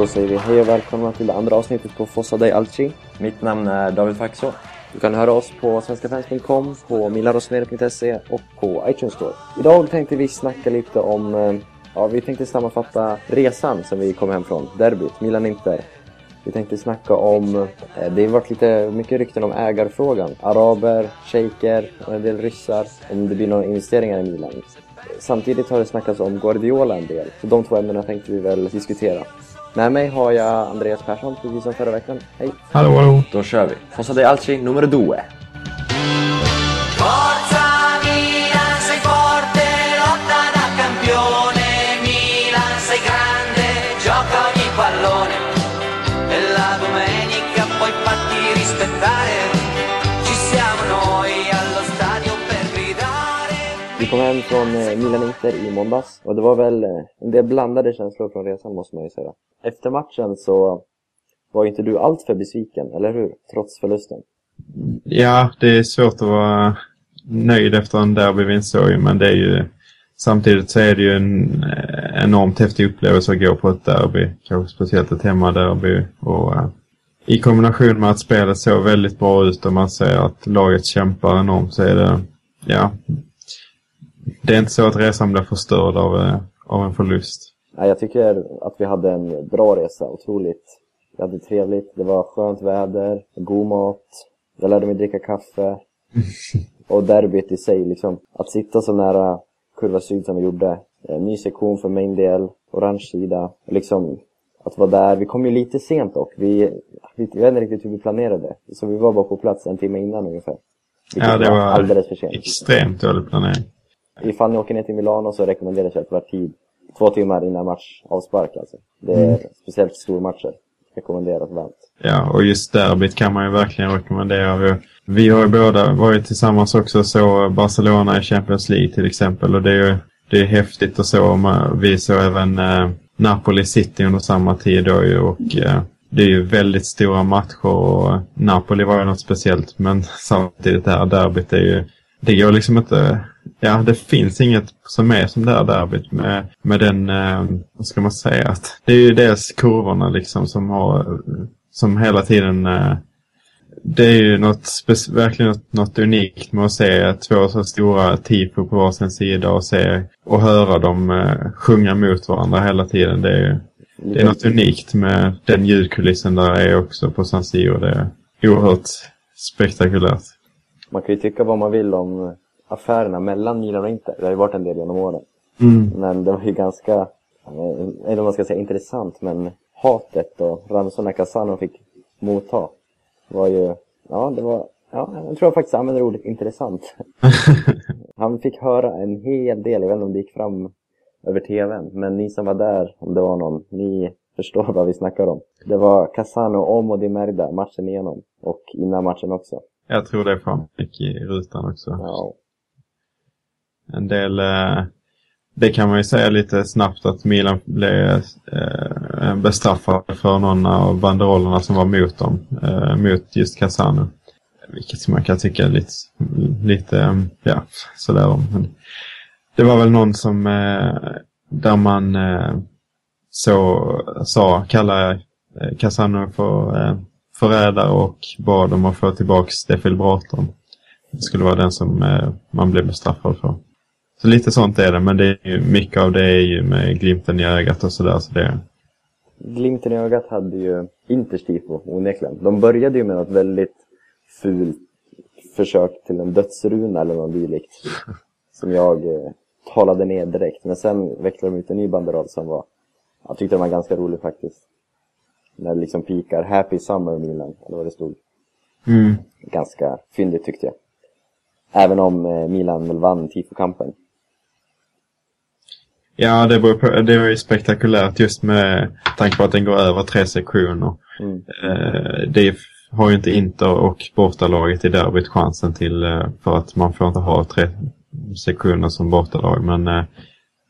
Då säger vi hej och välkomna till det andra avsnittet på Fossa Day Alci. Mitt namn är David Faxå. Du kan höra oss på svenskafans.com, på milarosnere.se och på iTunes Store. Idag tänkte vi snacka lite om, eh, ja vi tänkte sammanfatta resan som vi kom hem från, derbyt, Milan-Inter. Vi tänkte snacka om, eh, det har varit lite mycket rykten om ägarfrågan. Araber, shejker och en del ryssar, om det blir några investeringar i Milan. Samtidigt har det snackats om Guardiola en del, så de två ämnena tänkte vi väl diskutera. Med mig har jag Andreas Persson, precis som förra veckan. Hej! Hallå, hallå! Då kör vi! Fossa de Alci, nummer 2. Kom hem från eh, Milan-Inter i måndags och det var väl eh, en del blandade känslor från resan måste man ju säga. Efter matchen så var ju inte du allt för besviken, eller hur? Trots förlusten. Ja, det är svårt att vara nöjd efter en derbyvinst så ju, men det är ju samtidigt så är det ju en eh, enormt häftig upplevelse att gå på ett derby. Kanske speciellt ett hemmaderby. Och i kombination med att spelet såg väldigt bra ut och man ser att laget kämpar enormt så är det, ja, det är inte så att resan blir förstörd av, eh, av en förlust. Ja, jag tycker att vi hade en bra resa, otroligt. Vi hade trevligt, det var skönt väder, god mat, jag lärde mig dricka kaffe. Och derbyt i sig, liksom. Att sitta så nära kurva syd som vi gjorde. Ny sektion för min del, orange sida. Liksom, att vara där. Vi kom ju lite sent dock. Vi, vi jag vet inte riktigt hur vi planerade. Så vi var bara på plats en timme innan ungefär. Vilket Ja, det var alldeles för sent. extremt dålig planering. Ifall ni åker ner till Milano så rekommenderas jag att vara tid två timmar innan match avspark alltså. Det är speciellt stormatcher. Rekommenderas varmt. Ja, och just derbyt kan man ju verkligen rekommendera. Vi, vi har ju båda varit tillsammans också och så Barcelona i Champions League till exempel. Och det är ju det är häftigt att så. Man- Vi såg även eh, Napoli City under samma tid då ju och eh, det är ju väldigt stora matcher och eh, Napoli var ju något speciellt. Men samtidigt det här derbyt är ju det går liksom inte... Ja, det finns inget som är som det här derbyt med, med den, eh, vad ska man säga, att det är ju dels kurvorna liksom som har, som hela tiden, eh, det är ju något, verkligen något, något unikt med att se två så stora tifo på varsin sida och se och höra dem eh, sjunga mot varandra hela tiden. Det är, ju- det är något unikt med den ljudkulissen där är också på San Siro. Det är oerhört spektakulärt. Man kan ju tycka vad man vill om eh, affärerna mellan Milan och Inter. Det har ju varit en del genom åren. Men det var ju ganska, eh, eller vad man ska säga, intressant. Men hatet och ramsorna Casano fick motta var ju, ja det var, ja jag tror jag faktiskt använder ordet intressant. Han fick höra en hel del, jag vet inte om det gick fram över tvn. Men ni som var där, om det var någon, ni förstår vad vi snackar om. Det var Casano om och Di Merda matchen igenom. Och innan matchen också. Jag tror det framgick i rutan också. Ja, en del, eh, det kan man ju säga lite snabbt att Milan blev eh, eh, bestraffad bestraffade för någon av banderollerna som var mot dem. Mot just Casano. Vilket man kan tycka är lite, lite ja, sådär om. Men det var väl någon som, där man så, sa, kallade Casano för eh, förrädare och bad om att få tillbaks defibrillatorn. Det skulle vara den som eh, man blev bestraffad för. Så lite sånt är det, men det är ju, mycket av det är ju med glimten i ögat och sådär. Så det, Glimten i ögat hade ju Inters tifo, onekligen. De började ju med något väldigt fult försök till en dödsruna eller något dylikt. Som jag eh, talade ner direkt. Men sen vecklade de ut en ny banderoll som var, jag tyckte den var ganska rolig faktiskt. När det liksom pikar Happy Summer Milan, eller vad det stod. mm. Ganska fyndigt tyckte jag. Även om eh, Milan väl vann tifokampen. Ja, det, på, det var ju spektakulärt just med tanke på att den går över tre sektioner. Mm. Eh, det har ju inte Inter och bortalaget i derbyt chansen till eh, för att man får inte ha tre sektioner som bortalag. Men eh,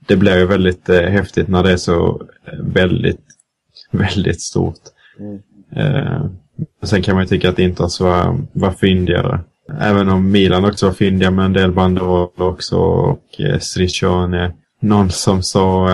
det blir ju väldigt eh, häftigt när det är så eh, väldigt, väldigt stort. Mm. Eh, sen kan man ju tycka att Inters var, var fyndigare. Även om Milan också var fyndiga med en del banderoller också och eh, Striccione. Någon som sa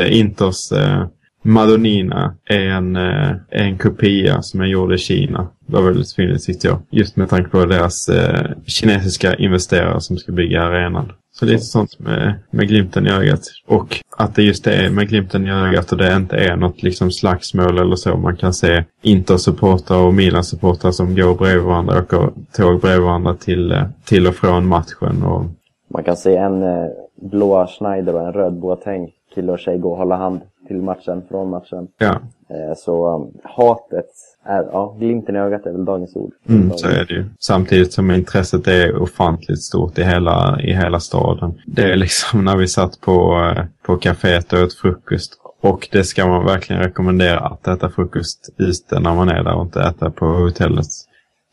eh, Inters eh, Madonina är en, eh, en kopia som är gjord i Kina. Det var väldigt fint tyckte jag. Just med tanke på deras eh, kinesiska investerare som ska bygga arenan. Så lite sånt med, med glimten i ögat. Och att det just är med glimten i ögat och det inte är något liksom slagsmål eller så. Man kan se Inter-supportrar och Milan-supportrar som går bredvid varandra, åker tåg bredvid varandra till, eh, till och från matchen. Och... Man kan se en eh, blåa Schneider och en röd Boateng kille och tjej gå och hålla hand till matchen, från matchen. Ja. Eh, så um, hatet, är, ja, glimten i ögat är väl dagens ord. Mm, så är det ju. Samtidigt som intresset är ofantligt stort i hela, i hela staden. Det är liksom när vi satt på, eh, på kaféet och åt frukost. Och det ska man verkligen rekommendera att äta frukost ute när man är där och inte äta på hotellet.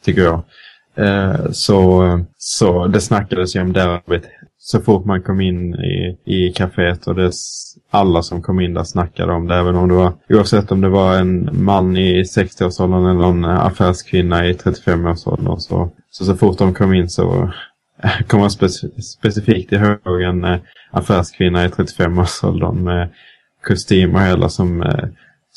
Tycker jag. Eh, så, så det snackades ju om derbyt så fort man kom in i, i kaféet och det, alla som kom in där snackade om det. Även om det var, oavsett om det var en man i 60-årsåldern eller en eh, affärskvinna i 35-årsåldern. Så, så så fort de kom in så kom jag spec specifikt ihåg en eh, affärskvinna i 35-årsåldern med kostym och hela som, eh,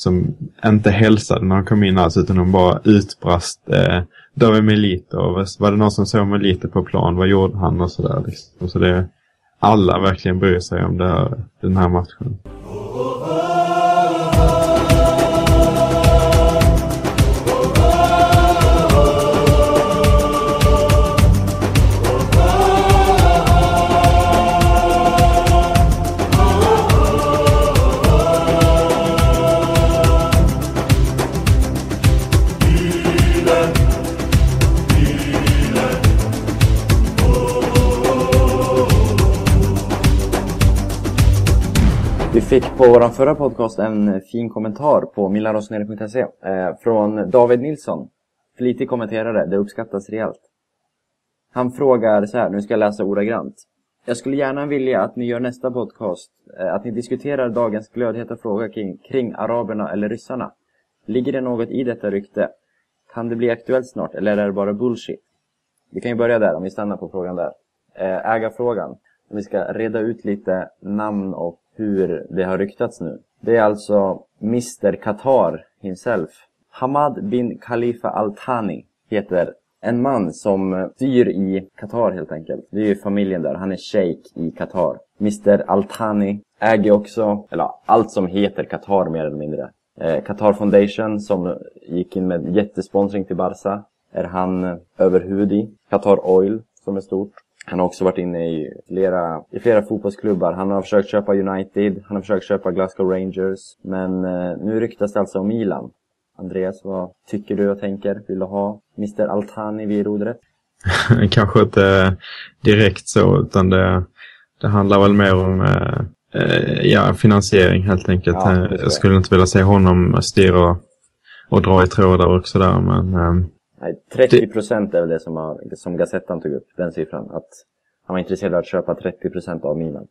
som inte hälsade när han kom in alls utan hon bara utbrast eh, David Melito. Var det någon som såg Melito på plan? Vad gjorde han och sådär liksom. Så det, alla verkligen bryr sig om det här, den här matchen. Fick på vår förra podcast en fin kommentar på milarosnere.se eh, från David Nilsson. Flitig kommenterare, det uppskattas rejält. Han frågar så här, nu ska jag läsa ordagrant. Jag skulle gärna vilja att ni gör nästa podcast, eh, att ni diskuterar dagens glödheta fråga kring, kring araberna eller ryssarna. Ligger det något i detta rykte? Kan det bli aktuellt snart, eller är det bara bullshit? Vi kan ju börja där, om vi stannar på frågan där. Eh, ägarfrågan. Om vi ska reda ut lite namn och hur det har ryktats nu. Det är alltså Mr Qatar himself. Hamad bin Khalifa Al Thani heter en man som styr i Qatar helt enkelt. Det är ju familjen där. Han är shejk i Qatar. Mr Al Thani äger också, eller allt som heter Qatar mer eller mindre. Eh, Qatar Foundation som gick in med jättesponsring till Barca är han överhuvud i. Qatar Oil som är stort. Han har också varit inne i flera, i flera fotbollsklubbar. Han har försökt köpa United, han har försökt köpa Glasgow Rangers. Men eh, nu ryktas det alltså om Milan. Andreas, vad tycker du och tänker? Vill du ha Mr Altani vid rodret? Kanske inte direkt så, utan det, det handlar väl mer om eh, eh ja, finansiering helt enkelt. Ja, jag skulle inte vilja se honom styra och dra i trådar och sådär, men eh, Nej, 30 procent är väl det som, har, som Gazettan tog upp, den siffran. Att han var intresserad av att köpa 30 procent av Milan.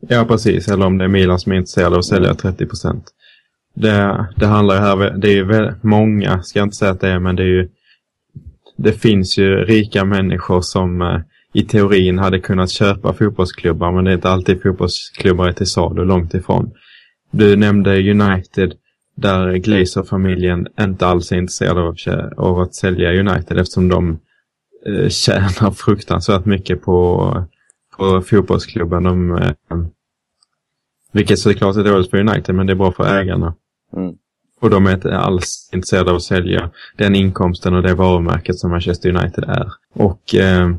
Ja, precis. Eller om det är Milan som är intresserad av att sälja 30 procent. Det, det handlar ju här, det är ju väldigt många, ska jag inte säga att det är, men det är ju det finns ju rika människor som eh, i teorin hade kunnat köpa fotbollsklubbar men det är inte alltid fotbollsklubbar är till salu, långt ifrån. Du nämnde United där Glazer-familjen inte alls är intresserade av, av att sälja United eftersom de eh, tjänar fruktansvärt mycket på, på fotbollsklubben. De, eh, vilket såklart är dåligt för United men det är bra för ägarna. Mm. Och de är inte alls intresserade av att sälja den inkomsten och det varumärket som Manchester United är. Och eh,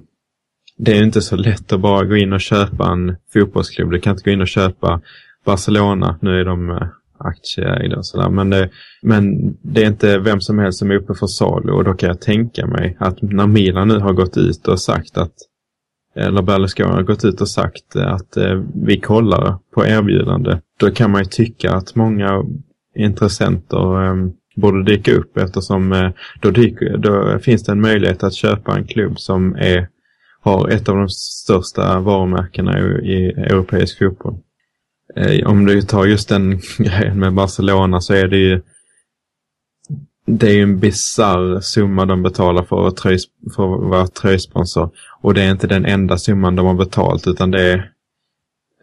det är inte så lätt att bara gå in och köpa en fotbollsklubb. Du kan inte gå in och köpa Barcelona. Nu är de eh, aktieägda och sådär. Men det, men det är inte vem som helst som är uppe för salu och då kan jag tänka mig att när Milan nu har gått ut och sagt att eh, eller Berlusconi har gått ut och sagt att eh, vi kollar på erbjudande. Då kan man ju tycka att många intressenter eh, borde dyka upp eftersom eh, då, dyker, då finns det en möjlighet att köpa en klubb som är, har ett av de största varumärkena i, i europeisk fotboll. Eh, om du tar just den grejen med Barcelona så är det ju det är ju en bizarr summa de betalar för att, tröj, för att vara tröjsponsor. Och det är inte den enda summan de har betalt utan det är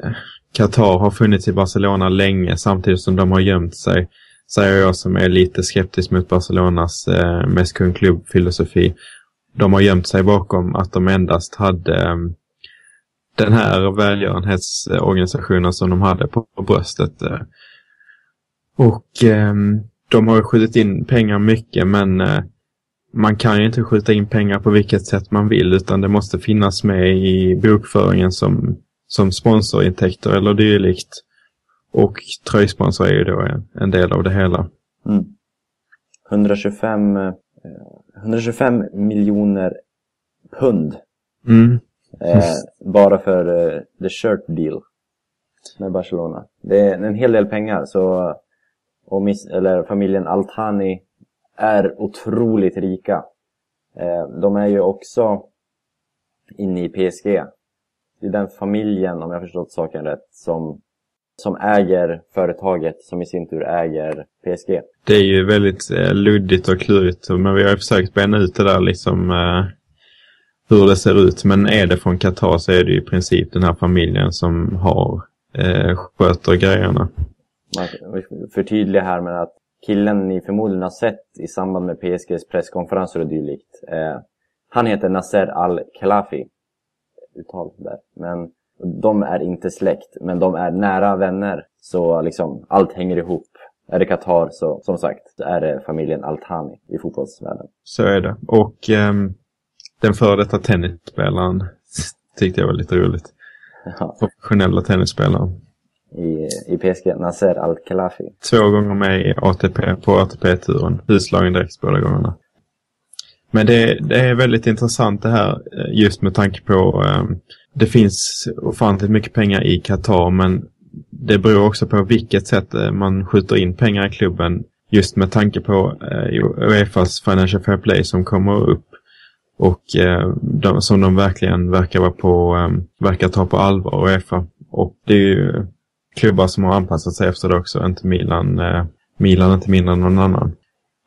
eh, Qatar har funnits i Barcelona länge samtidigt som de har gömt sig. Säger jag som är lite skeptisk mot Barcelonas eh, mest kundklubb-filosofi. De har gömt sig bakom att de endast hade eh, den här välgörenhetsorganisationen som de hade på, på bröstet. Eh. Och eh, de har skjutit in pengar mycket men eh, man kan ju inte skjuta in pengar på vilket sätt man vill utan det måste finnas med i bokföringen som, som sponsorintäkter eller dylikt. Och tröjsponsor är ju då en, en del av det hela. Mm. 125, eh, 125 miljoner pund. Mm. Eh, bara för eh, the shirt deal med Barcelona. Det är en hel del pengar. Så, och miss, eller familjen Altani är otroligt rika. Eh, de är ju också inne i PSG. Det är den familjen, om jag förstått saken rätt, som, som äger företaget som i sin tur äger PSG. Det är ju väldigt eh, luddigt och klurigt men vi har ju försökt bena ut det där liksom eh, hur det ser ut. Men är det från Qatar så är det ju i princip den här familjen som har eh, sköter grejerna. Förtydliga här med att killen ni förmodligen har sett i samband med PSGs presskonferenser och dylikt. Eh, han heter Nasser Al-Khelafi. Uttal där. Men de är inte släkt, men de är nära vänner. Så liksom, allt hänger ihop. Är det Qatar så, som sagt, är det familjen Al-Thani i fotbollsvärlden. Så är det. Och ehm, den före detta tennisspelaren tyckte jag var lite roligt. Ja, Professionella tennisspelaren. i, I PSG, Nasser Al-Khelafi. Två gånger med i ATP, på ATP-turen. Utslagen direkt båda gångerna. Men det, det är väldigt intressant det här eh, just med tanke på eh, det finns ofantligt mycket pengar i Qatar men det beror också på vilket sätt eh, man skjuter in pengar i klubben just med tanke på eh, Uefas Financial Fair Play som kommer upp och eh, de, som de verkligen verkar vara på, eh, verkar ta på allvar Uefa. Och det är ju klubbar som har anpassat sig efter det också, inte Milan. Eh, Milan inte mindre än någon annan.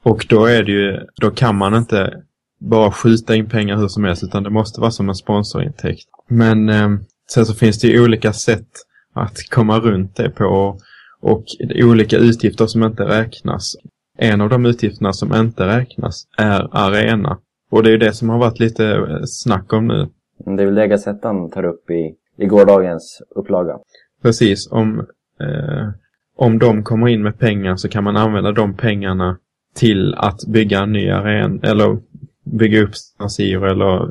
Och då är det ju, då kan man inte bara skjuta in pengar hur som helst utan det måste vara som en sponsorintäkt. Men eh, sen så finns det ju olika sätt att komma runt det på och olika utgifter som inte räknas. En av de utgifterna som inte räknas är arena. Och det är ju det som har varit lite eh, snack om nu. Det är väl det Gazettan tar upp i, i gårdagens upplaga. Precis, om, eh, om de kommer in med pengar så kan man använda de pengarna till att bygga en ny arena eller bygga upp San Siro eller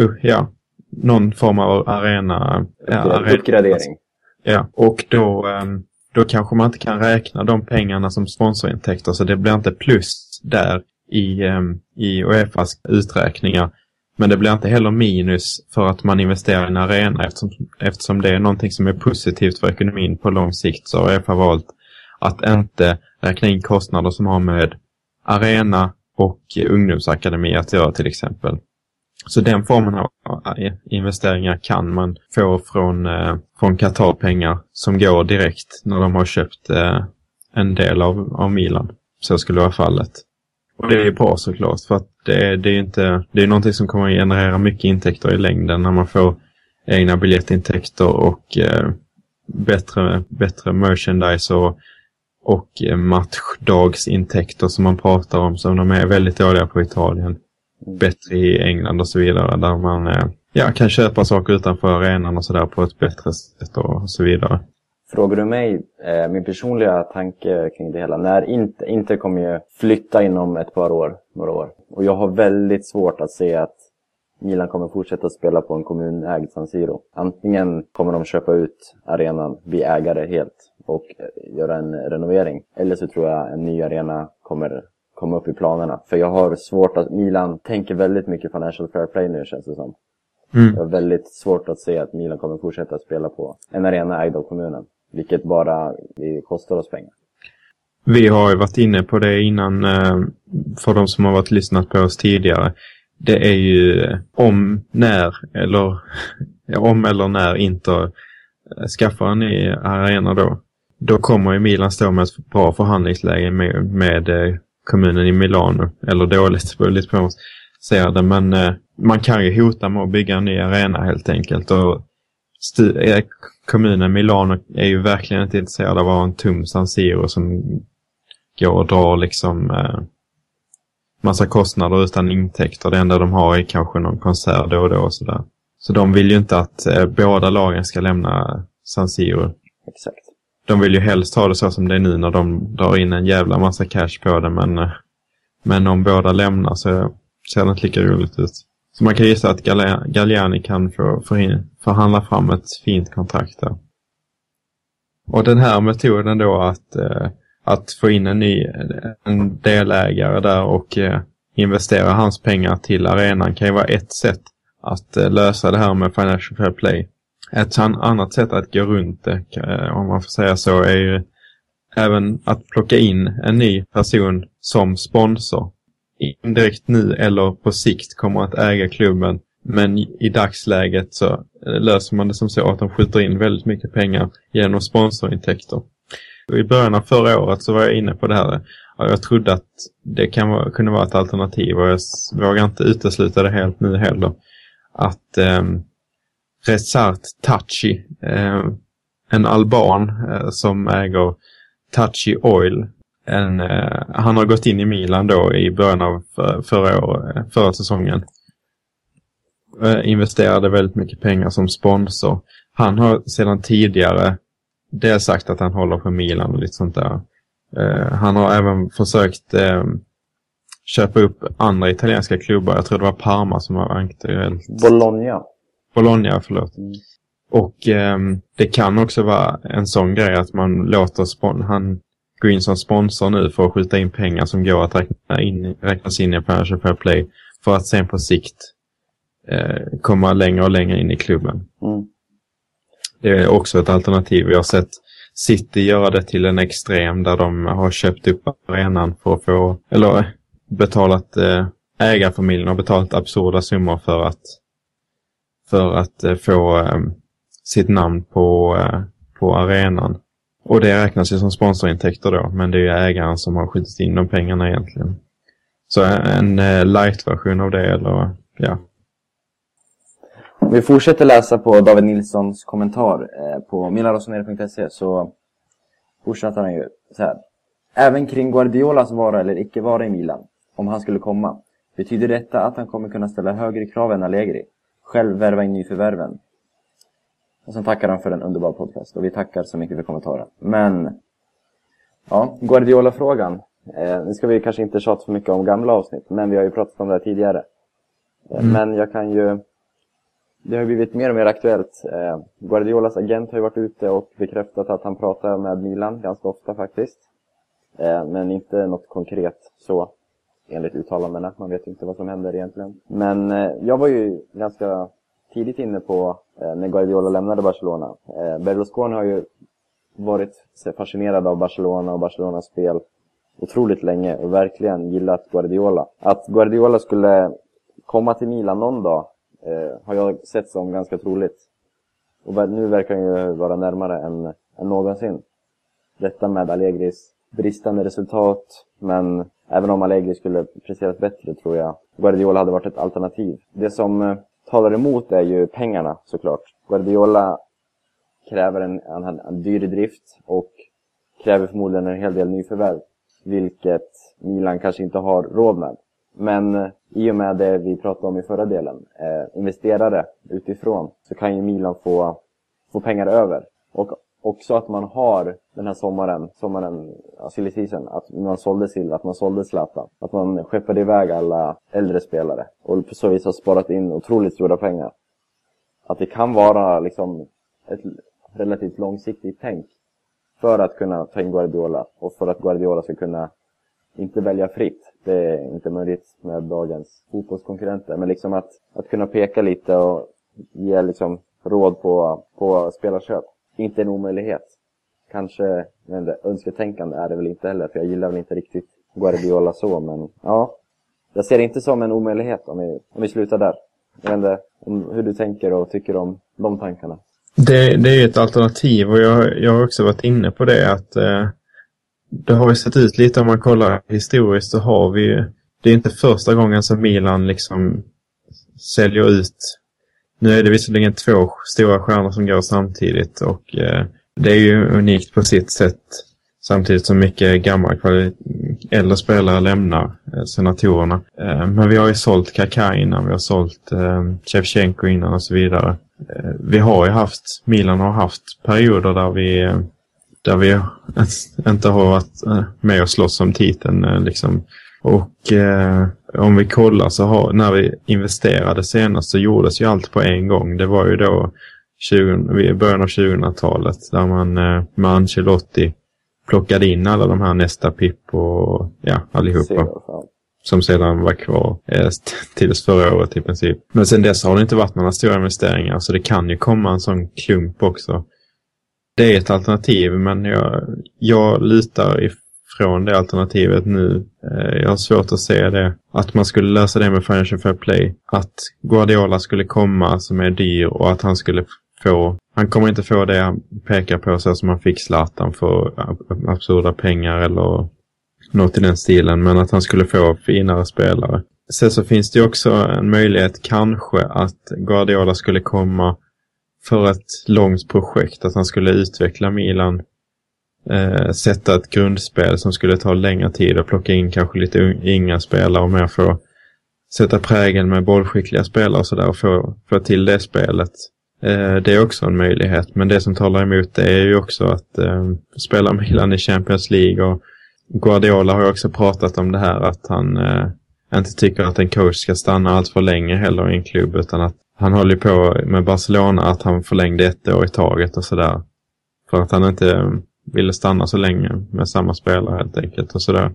uh, ja, någon form av arena. Arena. Uppgradering. Ja, och då, ehm, då kanske man inte kan räkna de pengarna som sponsorintäkter så det blir inte plus där i, ehm, i Uefas uträkningar. Men det blir inte heller minus för att man investerar i en arena eftersom, eftersom det är någonting som är positivt för ekonomin på lång sikt så har Uefa valt att inte räkna in kostnader som har med arena och ungdomsakademi att göra till exempel. Så den formen av eh, investeringar kan man få från, eh, från Qatar-pengar som går direkt när de har köpt eh, en del av, av Milan. Så skulle vara fallet. Och det är bra såklart för att det, är- det är inte, det är någonting som kommer att generera mycket intäkter i längden när man får egna biljettintäkter och eh, bättre, bättre merchandise och, och eh, matchdagsintäkter som man pratar om som de är väldigt dåliga på Italien. Bättre i England och så vidare där man eh, ja, kan köpa saker utanför arenan och sådär på ett bättre sätt och så vidare. Frågar du mig, eh, min personliga tanke kring det hela. När Inter, Inter kommer ju flytta inom ett par år, några år. Och jag har väldigt svårt att se att Milan kommer fortsätta spela på en kommunägd San Siro. Antingen kommer de köpa ut arenan, bli ägare helt och eh, göra en renovering. Eller så tror jag en ny arena kommer komma upp i planerna. För jag har svårt att, Milan tänker väldigt mycket financial fair play nu känns det som. Mm. Jag har väldigt svårt att se att Milan kommer fortsätta spela på en arena ägd av kommunen. Vilket bara det kostar oss pengar. Vi har ju varit inne på det innan eh, för de som har varit lyssnat på oss tidigare. Det är ju eh, om, när eller om eller när Inter eh, skaffar en ny arena då. Då kommer ju Milan stå med ett bra förhandlingsläge med, med kommunen i Milano. Eller dåligt, det beror lite på hur man ser det. Men man kan ju hota med att bygga en ny arena helt enkelt. Och kommunen Milano är ju verkligen inte intresserad av att ha en tom San Siro som går och drar liksom eh, massa kostnader utan intäkter. Det enda de har är kanske någon konsert då och då och sådär. Så de vill ju inte att eh, båda lagen ska lämna San Siro. Exakt. De vill ju helst ha det så som det är nu när de drar in en jävla massa cash på det men, eh, men om båda lämnar så ser det inte lika roligt ut. Så man kan gissa att Galliani kan få förhandla fram ett fint kontrakt där. Och den här metoden då att, eh, att få in en ny en delägare där och eh, investera hans pengar till arenan kan ju vara ett sätt att eh, lösa det här med Financial Fair Play. Ett annat sätt att gå runt det, eh, om man får säga så, är ju även att plocka in en ny person som sponsor indirekt nu eller på sikt kommer att äga klubben. Men i dagsläget så löser man det som så att de skjuter in väldigt mycket pengar genom sponsorintäkter. I början av förra året så var jag inne på det här jag trodde att det kan vara, kunde vara ett alternativ och jag vågar inte utesluta det helt nu heller. Att eh, Resart Tachi, eh, en alban eh, som äger Tachi Oil en, eh, han har gått in i Milan då i början av eh, förra, år, förra säsongen. Eh, investerade väldigt mycket pengar som sponsor. Han har sedan tidigare dels sagt att han håller för Milan och lite sånt där. Eh, han har även försökt eh, köpa upp andra italienska klubbar. Jag tror det var Parma som var aktuellt. Bologna. Bologna, förlåt. Mm. Och eh, det kan också vara en sån grej att man låter han gå in som sponsor nu för att skjuta in pengar som går att räkna in, räknas in i Financial Fair Play för att sen på sikt eh, komma längre och längre in i klubben. Mm. Det är också ett alternativ. Vi har sett City göra det till en extrem där de har köpt upp arenan för att få, eller betalat, eh, ägarfamiljen har betalat absurda summor för att, för att eh, få eh, sitt namn på, eh, på arenan. Och det räknas ju som sponsorintäkter då, men det är ju ägaren som har skjutit in de pengarna egentligen. Så en eh, light-version av det, eller ja. Om vi fortsätter läsa på David Nilssons kommentar eh, på milarosonere.se så fortsätter han ju så här. Även kring Guardiolas vara eller icke vara i Milan, om han skulle komma, betyder detta att han kommer kunna ställa högre krav än Allegri? Själv värva in nyförvärven? Och sen tackar han för en underbar podcast. Och vi tackar så mycket för kommentaren. Men, ja, Guardiola-frågan. Eh, nu ska vi kanske inte tjata för mycket om gamla avsnitt, men vi har ju pratat om det här tidigare. Eh, mm. Men jag kan ju... Det har blivit mer och mer aktuellt. Eh, Guardiolas agent har ju varit ute och bekräftat att han pratar med Milan ganska ofta faktiskt. Eh, men inte något konkret så, enligt uttalandena. Man vet inte vad som händer egentligen. Men eh, jag var ju ganska tidigt inne på eh, när Guardiola lämnade Barcelona. Eh, Berlusconi har ju varit fascinerad av Barcelona och Barcelonas spel otroligt länge och verkligen gillat Guardiola. Att Guardiola skulle komma till Milan någon dag eh, har jag sett som ganska troligt. Och nu verkar han ju vara närmare än, än någonsin. Detta med Allegris bristande resultat, men även om Allegri skulle presterat bättre tror jag Guardiola hade varit ett alternativ. Det som eh, talar emot är ju pengarna såklart. Guardiola kräver en, en, en dyr drift och kräver förmodligen en hel del nyförvärv. Vilket Milan kanske inte har råd med. Men eh, i och med det vi pratade om i förra delen, eh, investerare utifrån, så kan ju Milan få, få pengar över. Och också att man har den här sommaren, sommaren, ja, silly season, att man sålde Silva, att man sålde Zlatan. Att man skeppade iväg alla äldre spelare och på så vis har sparat in otroligt stora pengar. Att det kan vara liksom ett relativt långsiktigt tänk för att kunna ta in Guardiola och för att Guardiola ska kunna inte välja fritt. Det är inte möjligt med dagens fotbollskonkurrenter. Men liksom att, att kunna peka lite och ge liksom råd på, på spelarköp inte en omöjlighet. Kanske, men det, önsketänkande är det väl inte heller, för jag gillar väl inte riktigt Guardiola så, men ja. Jag ser det inte som en omöjlighet om vi, om vi slutar där. Jag vet inte om, hur du tänker och tycker om de tankarna. Det, det är ju ett alternativ och jag, jag har också varit inne på det att eh, det har ju sett ut lite om man kollar historiskt så har vi ju, det är inte första gången som Milan liksom säljer ut nu är det visserligen två stora stjärnor som går samtidigt och eh, det är ju unikt på sitt sätt. Samtidigt som mycket gamla äldre spelare lämnar eh, senatorerna. Eh, men vi har ju sålt Kaká innan, vi har sålt eh, Shevchenko innan och så vidare. Eh, vi har ju haft, Milan har haft perioder där vi, eh, där vi inte har varit eh, med och slåss om titeln. Liksom. Och eh, om vi kollar så har, när vi investerade senast så gjordes ju allt på en gång. Det var ju då 20, i början av 2000-talet där man eh, med Ancelotti plockade in alla de här nästa Pip och ja, allihopa. Som sedan var kvar eh, tills förra året i princip. Men sen dess har det inte varit några stora investeringar så det kan ju komma en sån klump också. Det är ett alternativ men jag, jag litar ifrån det alternativet nu. Eh, jag har svårt att se det. Att man skulle lösa det med Financial Fair Play. Att Guardiola skulle komma som är dyr och att han skulle få han kommer inte få det han pekar på så som han fick Zlatan för absurda pengar eller något i den stilen. Men att han skulle få finare spelare. Sen så finns det också en möjlighet kanske att Guardiola skulle komma för ett långt projekt. Att han skulle utveckla Milan. Eh, sätta ett grundspel som skulle ta längre tid och plocka in kanske lite inga spelare och mer få sätta prägel med bollskickliga spelare och sådär och få, få till det spelet. Eh, det är också en möjlighet, men det som talar emot det är ju också att eh, spela Milan i Champions League och Guardiola har ju också pratat om det här att han eh, jag inte tycker att en coach ska stanna allt för länge heller i en klubb utan att han håller på med Barcelona att han förlängde ett år i taget och sådär. För att han inte ville stanna så länge med samma spelare helt enkelt och sådär.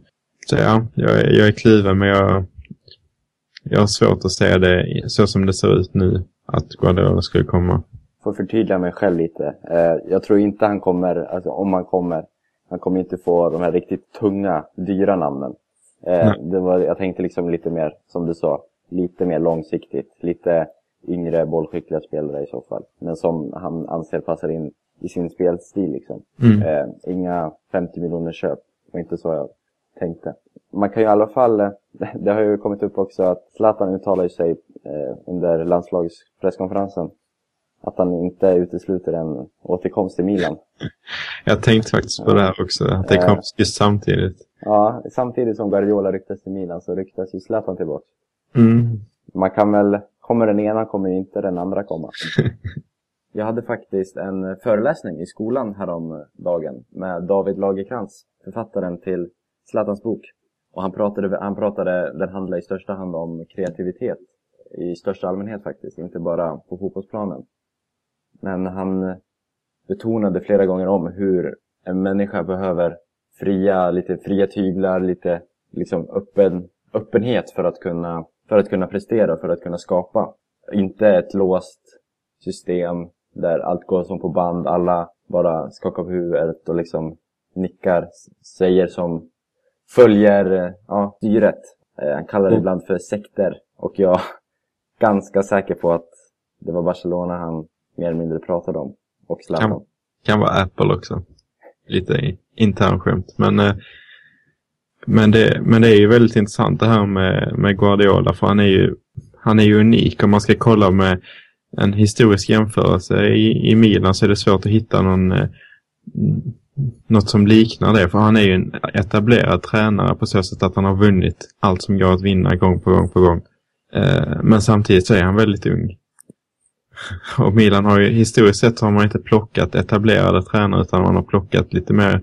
Så ja, jag, jag är kluven men jag, jag har svårt att se det så som det ser ut nu att Guardiola skulle komma. Får förtydliga mig själv lite. Eh, jag tror inte han kommer, alltså om han kommer, han kommer inte få de här riktigt tunga, dyra namnen. Eh, det var, jag tänkte liksom lite mer, som du sa, lite mer långsiktigt. Lite yngre, bollskickliga spelare i så fall. Men som han anser passar in i sin spelstil liksom. Mm. Eh, inga 50 miljoner köp. Det var inte så jag tänkte. Man kan ju i alla fall, eh, det har ju kommit upp också att Zlatan uttalar sig eh, under landslagspresskonferensen att han inte utesluter en återkomst till Milan. Jag tänkte faktiskt på det här också, att det kom just samtidigt. Ja, samtidigt som Guardiola ryktas till Milan så ryktas ju Zlatan tillbaka. Mm. Man kan väl, kommer den ena kommer ju inte den andra komma. Jag hade faktiskt en föreläsning i skolan häromdagen med David Lagerkrans, författaren till Zlatans bok. Och han pratade, han pratade, den handlar i största hand om kreativitet. I största allmänhet faktiskt, inte bara på fotbollsplanen. Men han betonade flera gånger om hur en människa behöver fria, lite fria tyglar, lite liksom öppen, öppenhet för att, kunna, för att kunna prestera, för att kunna skapa. Inte ett låst system där allt går som på band, alla bara skakar på huvudet och liksom nickar, säger som följer ja, styret. Eh, han kallar det mm. ibland för sekter. Och jag är ganska säker på att det var Barcelona han mer eller mindre pratade om. Och Zlatan. Kan, kan vara Apple också. Lite internskämt. Men, eh, men, det, men det är ju väldigt intressant det här med, med Guardiola. För han är ju han är ju unik. Om man ska kolla med en historisk jämförelse i, i Milan så är det svårt att hitta någon eh, något som liknar det. För han är ju en etablerad tränare på så sätt att han har vunnit allt som går att vinna gång på gång på gång. Eh, men samtidigt så är han väldigt ung. Och Milan har ju historiskt sett har man inte plockat etablerade tränare utan man har plockat lite mer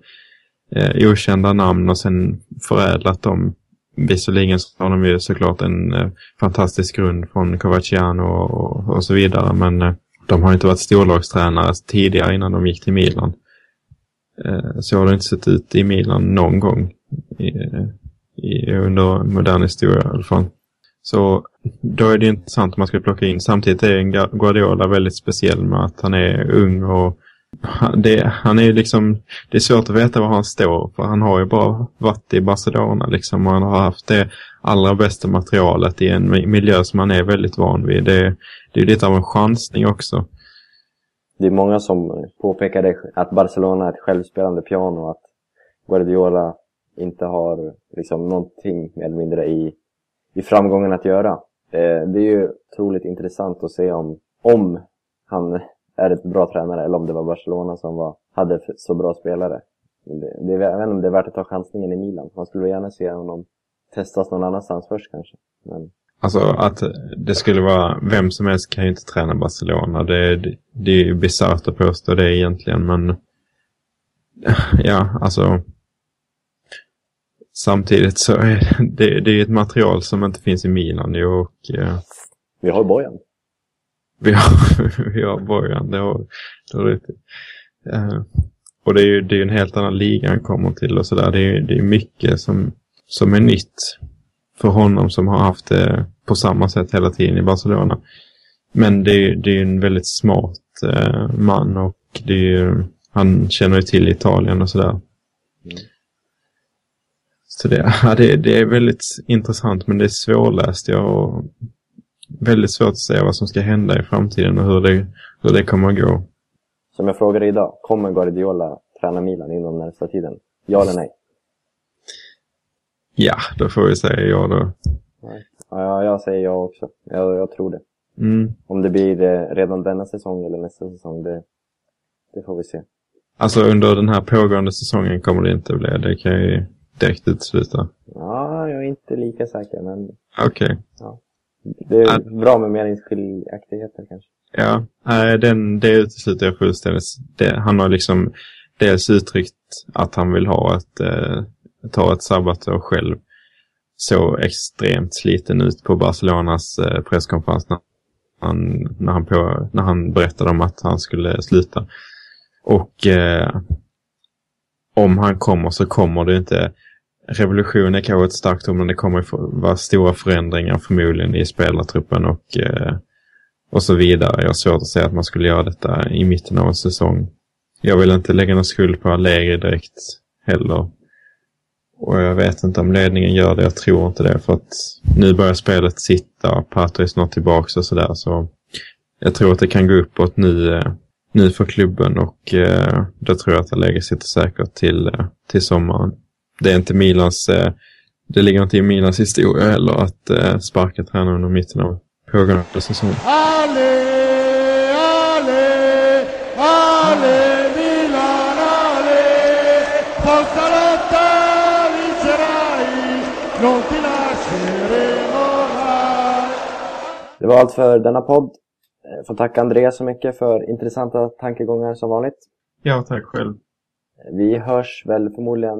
eh, okända namn och sen förädlat dem. Visserligen så har de ju såklart en eh, fantastisk grund från Covaciano och, och, så vidare men eh, de har inte varit storlagstränare tidigare innan de gick till Milan. Eh, så har det inte sett ut i Milan någon gång i, eh, i, under modern historia i alla fall. Så då är det intressant om man ska plocka in. Samtidigt är Guardiola väldigt speciell med att han är ung och det, han är liksom, det är svårt att veta var han står för han har ju bara varit i Barcelona liksom och han har haft det allra bästa materialet i en miljö som han är väldigt van vid. Det, det är lite av en chansning också. Det är många som påpekar det, att Barcelona är ett självspelande piano. Att Guardiola inte har liksom någonting mer eller mindre i, i framgången att göra. Eh, det är ju otroligt intressant att se om om han är ett bra tränare eller om det var Barcelona som var, hade så bra spelare. Det, det, jag vet inte om det är värt att ta chansningen i Milan. Man skulle gärna se honom testas någon annanstans först kanske. Men... Alltså att det skulle vara, vem som helst kan ju inte träna Barcelona. Det, det, det är ju bisarrt att påstå det egentligen men ja, alltså samtidigt så är det, det är ett material som inte finns i Milan och eh, Vi har Bojan. vi har, vi har Bojan, det har rätt i. Eh, och det är ju det är en helt annan liga han kommer till och sådär. Det är, det är mycket som, som är nytt för honom som har haft det på samma sätt hela tiden i Barcelona. Men det är, det är en väldigt smart eh, man och det är han känner ju till Italien och sådär. Mm. Så det, ja, det, det är väldigt intressant men det är svårläst. Jag har väldigt svårt att säga vad som ska hända i framtiden och hur det, hur det kommer att gå. Som jag frågade idag, kommer Guardiola träna Milan inom närmsta tiden? Ja eller nej? Ja, då får vi säga ja då. Ja, jag säger ja också. Jag, jag tror det. Mm. Om det blir det redan denna säsong eller nästa säsong, det, det får vi se. Alltså under den här pågående säsongen kommer det inte bli. Det kan jag ju direkt utesluta. Ja, jag är inte lika säker, men Okej. det är bra med meningsskiljaktigheter kanske. Ja, den, det utesluter jag fullständigt. Det, han har liksom dels uttryckt att han vill ha ett, eh, ta ett sabbatsår själv. Så extremt sliten ut på Barcelonas eh, presskonferens när han, när, han på, när han berättade om att han skulle sluta. Och eh, om han kommer så kommer det inte revolution är kanske ett starkt ord men det kommer att vara stora förändringar förmodligen i spelartruppen och, eh, och så vidare. Jag har svårt att säga att man skulle göra detta i mitten av en säsong. Jag vill inte lägga någon skuld på Allegri direkt heller. Och jag vet inte om ledningen gör det, jag tror inte det. För att nu börjar spelet sitta, Pato är snart tillbaka och sådär. Så jag tror att det kan gå uppåt nu, eh, nu för klubben och eh, då tror jag att Allegri sitter säkert till, eh, till sommaren. Det är inte Milans, eh, det ligger inte i Milans historia heller att eh, sparka tränaren under mitten av pågående säsong. Ale, ale, ale, Milan, ale, forza lotta, vincerai, non ti lasceremo mai. Det var allt för denna podd. Eh, Får tacka Andreas så mycket för intressanta tankegångar som vanligt. Ja, tack själv. Vi hörs väl förmodligen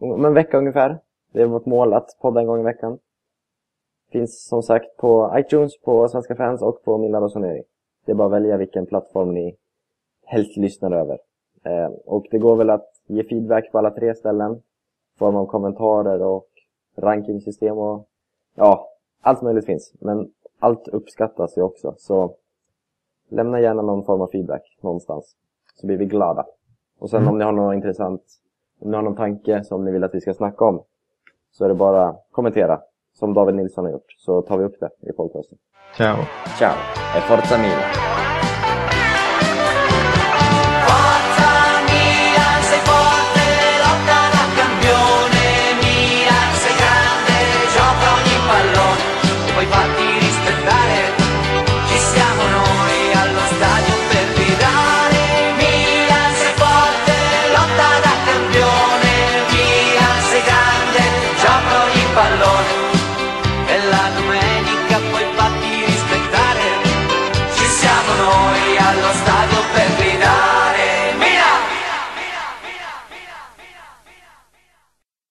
om en vecka ungefär. Det är vårt mål att podda en gång i veckan. Finns som sagt på iTunes, på Svenska fans och på Milla Rosoneri. Det är bara att välja vilken plattform ni helst lyssnar över. Eh, och det går väl att ge feedback på alla tre ställen. I form av kommentarer och rankingsystem och ja, allt möjligt finns. Men allt uppskattas ju också. Så lämna gärna någon form av feedback någonstans. Så blir vi glada. Och sen om ni har något intressant, om ni har någon tanke som ni vill att vi ska snacka om. Så är det bara att kommentera. Som David Nilsson har gjort. Så tar vi upp det i podcasten. Ciao. Ciao, e forza Milan!